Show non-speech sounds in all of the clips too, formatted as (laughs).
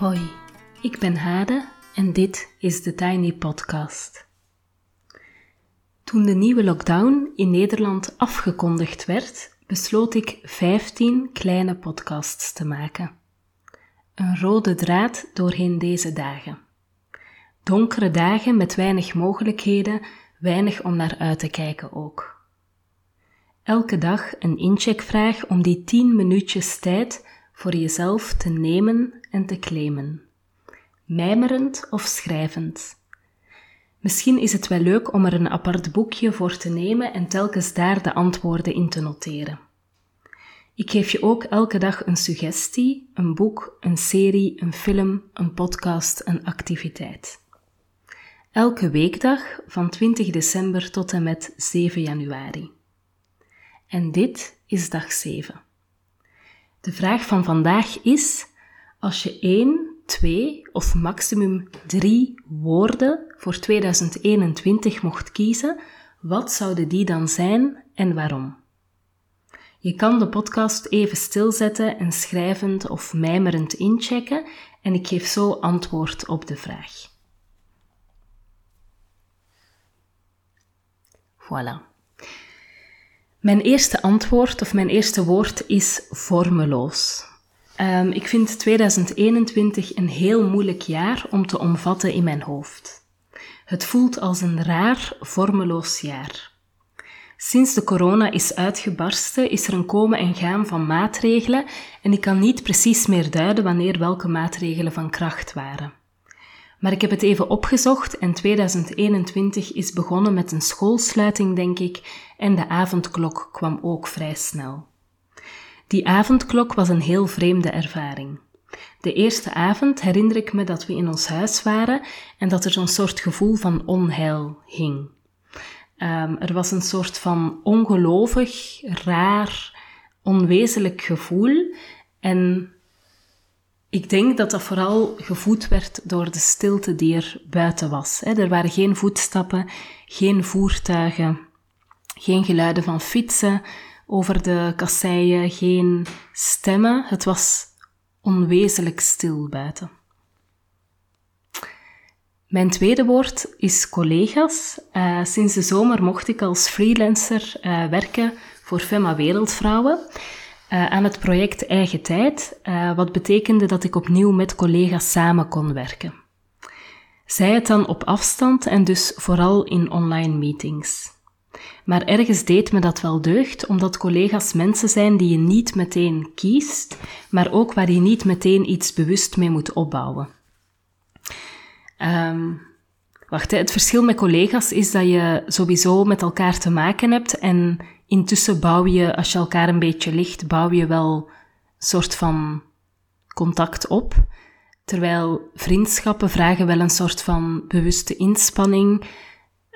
Hoi, ik ben Hade en dit is de Tiny Podcast. Toen de nieuwe lockdown in Nederland afgekondigd werd, besloot ik 15 kleine podcasts te maken. Een rode draad doorheen deze dagen. Donkere dagen met weinig mogelijkheden, weinig om naar uit te kijken ook. Elke dag een incheckvraag om die 10 minuutjes tijd voor jezelf te nemen en te claimen. Mijmerend of schrijvend. Misschien is het wel leuk om er een apart boekje voor te nemen en telkens daar de antwoorden in te noteren. Ik geef je ook elke dag een suggestie, een boek, een serie, een film, een podcast, een activiteit. Elke weekdag van 20 december tot en met 7 januari. En dit is dag 7. De vraag van vandaag is: als je één, twee of maximum drie woorden voor 2021 mocht kiezen, wat zouden die dan zijn en waarom? Je kan de podcast even stilzetten en schrijvend of mijmerend inchecken en ik geef zo antwoord op de vraag. Voilà. Mijn eerste antwoord of mijn eerste woord is vormeloos. Um, ik vind 2021 een heel moeilijk jaar om te omvatten in mijn hoofd. Het voelt als een raar, vormeloos jaar. Sinds de corona is uitgebarsten, is er een komen en gaan van maatregelen en ik kan niet precies meer duiden wanneer welke maatregelen van kracht waren. Maar ik heb het even opgezocht en 2021 is begonnen met een schoolsluiting, denk ik, en de avondklok kwam ook vrij snel. Die avondklok was een heel vreemde ervaring. De eerste avond herinner ik me dat we in ons huis waren en dat er zo'n soort gevoel van onheil hing. Um, er was een soort van ongelovig, raar, onwezenlijk gevoel en ik denk dat dat vooral gevoed werd door de stilte die er buiten was. Er waren geen voetstappen, geen voertuigen, geen geluiden van fietsen over de kasseien, geen stemmen. Het was onwezenlijk stil buiten. Mijn tweede woord is collega's. Uh, sinds de zomer mocht ik als freelancer uh, werken voor Femma Wereldvrouwen uh, aan het project Eigen Tijd, uh, wat betekende dat ik opnieuw met collega's samen kon werken. Zij het dan op afstand en dus vooral in online meetings. Maar ergens deed me dat wel deugd, omdat collega's mensen zijn die je niet meteen kiest, maar ook waar je niet meteen iets bewust mee moet opbouwen. Um, wacht, het verschil met collega's is dat je sowieso met elkaar te maken hebt en intussen bouw je, als je elkaar een beetje ligt, bouw je wel een soort van contact op. Terwijl vriendschappen vragen wel een soort van bewuste inspanning.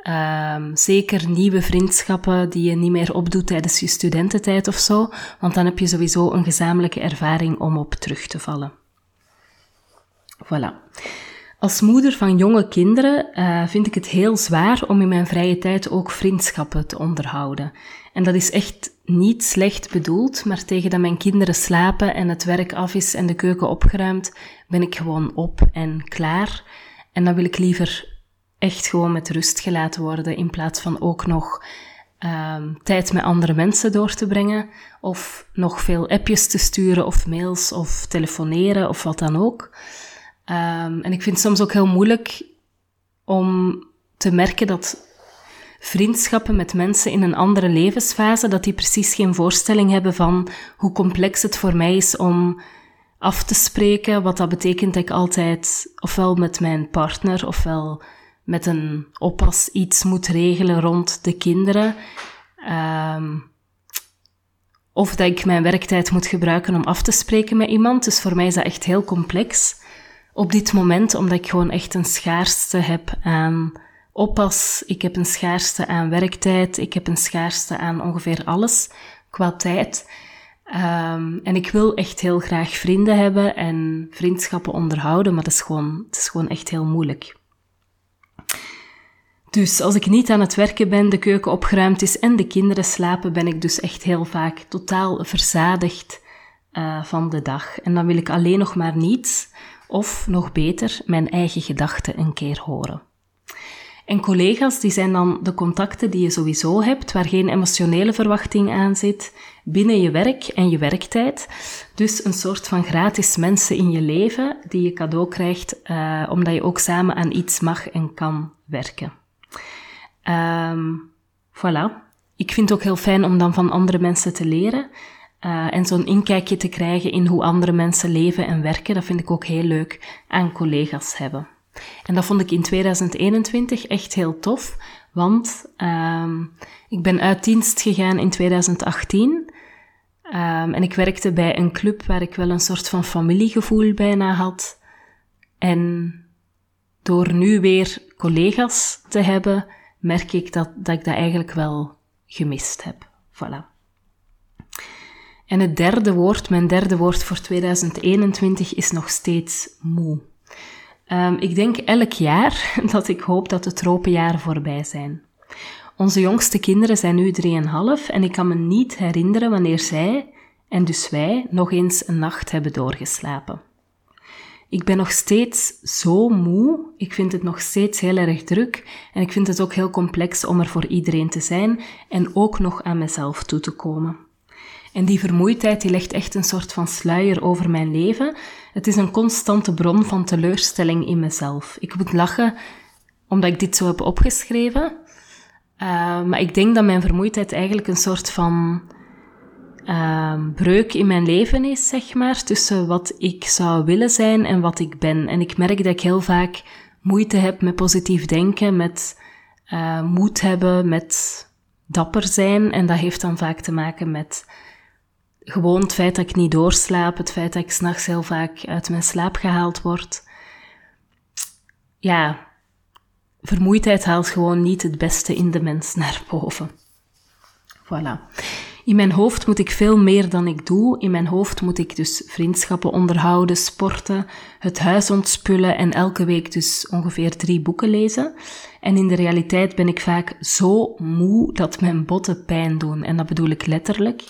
Um, zeker nieuwe vriendschappen die je niet meer opdoet tijdens je studententijd of zo, want dan heb je sowieso een gezamenlijke ervaring om op terug te vallen. Voilà. Als moeder van jonge kinderen uh, vind ik het heel zwaar om in mijn vrije tijd ook vriendschappen te onderhouden. En dat is echt niet slecht bedoeld, maar tegen dat mijn kinderen slapen en het werk af is en de keuken opgeruimd, ben ik gewoon op en klaar. En dan wil ik liever echt gewoon met rust gelaten worden in plaats van ook nog um, tijd met andere mensen door te brengen of nog veel appjes te sturen of mails of telefoneren of wat dan ook. Um, en ik vind het soms ook heel moeilijk om te merken dat vriendschappen met mensen in een andere levensfase, dat die precies geen voorstelling hebben van hoe complex het voor mij is om af te spreken. Wat dat betekent dat ik altijd ofwel met mijn partner ofwel met een oppas iets moet regelen rond de kinderen. Um, of dat ik mijn werktijd moet gebruiken om af te spreken met iemand. Dus voor mij is dat echt heel complex op dit moment, omdat ik gewoon echt een schaarste heb aan oppas. Ik heb een schaarste aan werktijd. Ik heb een schaarste aan ongeveer alles qua tijd. Um, en ik wil echt heel graag vrienden hebben en vriendschappen onderhouden, maar dat is gewoon, het is gewoon echt heel moeilijk. Dus als ik niet aan het werken ben, de keuken opgeruimd is en de kinderen slapen, ben ik dus echt heel vaak totaal verzadigd uh, van de dag. En dan wil ik alleen nog maar niets of nog beter, mijn eigen gedachten een keer horen. En collega's, die zijn dan de contacten die je sowieso hebt, waar geen emotionele verwachting aan zit, binnen je werk en je werktijd. Dus een soort van gratis mensen in je leven die je cadeau krijgt, uh, omdat je ook samen aan iets mag en kan werken. Um, voilà. Ik vind het ook heel fijn om dan van andere mensen te leren. Uh, en zo'n inkijkje te krijgen in hoe andere mensen leven en werken, dat vind ik ook heel leuk aan collega's hebben. En dat vond ik in 2021 echt heel tof, want um, ik ben uit dienst gegaan in 2018. Um, en ik werkte bij een club waar ik wel een soort van familiegevoel bijna had. En door nu weer collega's te hebben, merk ik dat, dat ik dat eigenlijk wel gemist heb. Voilà. En het derde woord, mijn derde woord voor 2021 is nog steeds moe. Um, ik denk elk jaar (laughs) dat ik hoop dat de tropenjaren voorbij zijn. Onze jongste kinderen zijn nu 3,5 en ik kan me niet herinneren wanneer zij, en dus wij, nog eens een nacht hebben doorgeslapen. Ik ben nog steeds zo moe. Ik vind het nog steeds heel erg druk. En ik vind het ook heel complex om er voor iedereen te zijn en ook nog aan mezelf toe te komen. En die vermoeidheid die legt echt een soort van sluier over mijn leven. Het is een constante bron van teleurstelling in mezelf. Ik moet lachen omdat ik dit zo heb opgeschreven. Uh, maar ik denk dat mijn vermoeidheid eigenlijk een soort van uh, breuk in mijn leven is, zeg maar, tussen wat ik zou willen zijn en wat ik ben. En ik merk dat ik heel vaak moeite heb met positief denken, met uh, moed hebben, met dapper zijn. En dat heeft dan vaak te maken met gewoon het feit dat ik niet doorslaap, het feit dat ik s'nachts heel vaak uit mijn slaap gehaald word. Ja, vermoeidheid haalt gewoon niet het beste in de mens naar boven. Voilà. In mijn hoofd moet ik veel meer dan ik doe. In mijn hoofd moet ik dus vriendschappen onderhouden, sporten, het huis ontspullen en elke week dus ongeveer drie boeken lezen. En in de realiteit ben ik vaak zo moe dat mijn botten pijn doen. En dat bedoel ik letterlijk.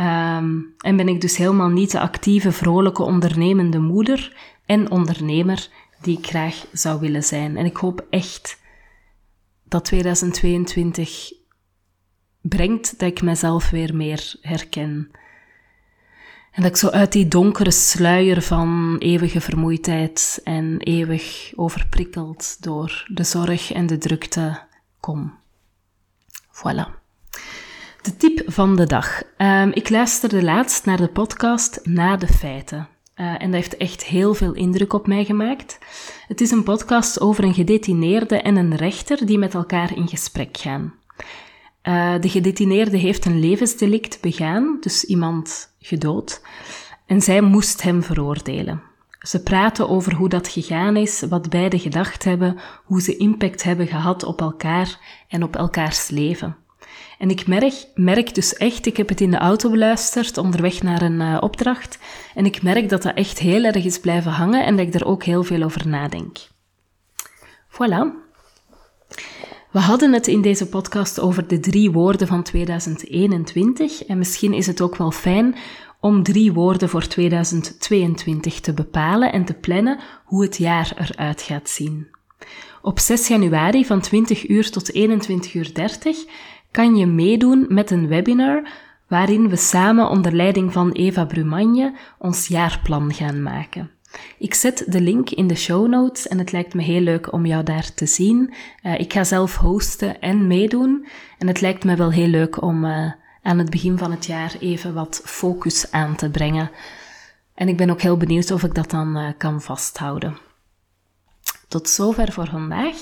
Um, en ben ik dus helemaal niet de actieve, vrolijke, ondernemende moeder en ondernemer die ik graag zou willen zijn. En ik hoop echt dat 2022 brengt dat ik mezelf weer meer herken. En dat ik zo uit die donkere sluier van eeuwige vermoeidheid en eeuwig overprikkeld door de zorg en de drukte kom. Voilà. De tip van de dag. Um, ik luisterde laatst naar de podcast Na de Feiten. Uh, en dat heeft echt heel veel indruk op mij gemaakt. Het is een podcast over een gedetineerde en een rechter die met elkaar in gesprek gaan. Uh, de gedetineerde heeft een levensdelict begaan, dus iemand gedood, en zij moest hem veroordelen. Ze praten over hoe dat gegaan is, wat beide gedacht hebben, hoe ze impact hebben gehad op elkaar en op elkaars leven. En ik merk, merk dus echt, ik heb het in de auto beluisterd onderweg naar een uh, opdracht, en ik merk dat dat echt heel erg is blijven hangen en dat ik er ook heel veel over nadenk. Voilà. We hadden het in deze podcast over de drie woorden van 2021 en misschien is het ook wel fijn om drie woorden voor 2022 te bepalen en te plannen hoe het jaar eruit gaat zien. Op 6 januari van 20 uur tot 21 uur 30 kan je meedoen met een webinar waarin we samen onder leiding van Eva Brumagne ons jaarplan gaan maken. Ik zet de link in de show notes en het lijkt me heel leuk om jou daar te zien. Uh, ik ga zelf hosten en meedoen en het lijkt me wel heel leuk om uh, aan het begin van het jaar even wat focus aan te brengen. En ik ben ook heel benieuwd of ik dat dan uh, kan vasthouden. Tot zover voor vandaag.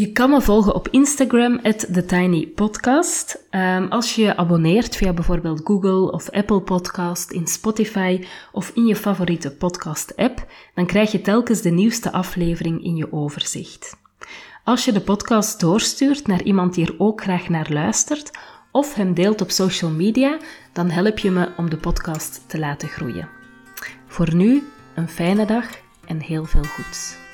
Je kan me volgen op Instagram, TheTinyPodcast. Um, als je je abonneert via bijvoorbeeld Google of Apple Podcast, in Spotify of in je favoriete podcast-app, dan krijg je telkens de nieuwste aflevering in je overzicht. Als je de podcast doorstuurt naar iemand die er ook graag naar luistert, of hem deelt op social media, dan help je me om de podcast te laten groeien. Voor nu, een fijne dag en heel veel goeds.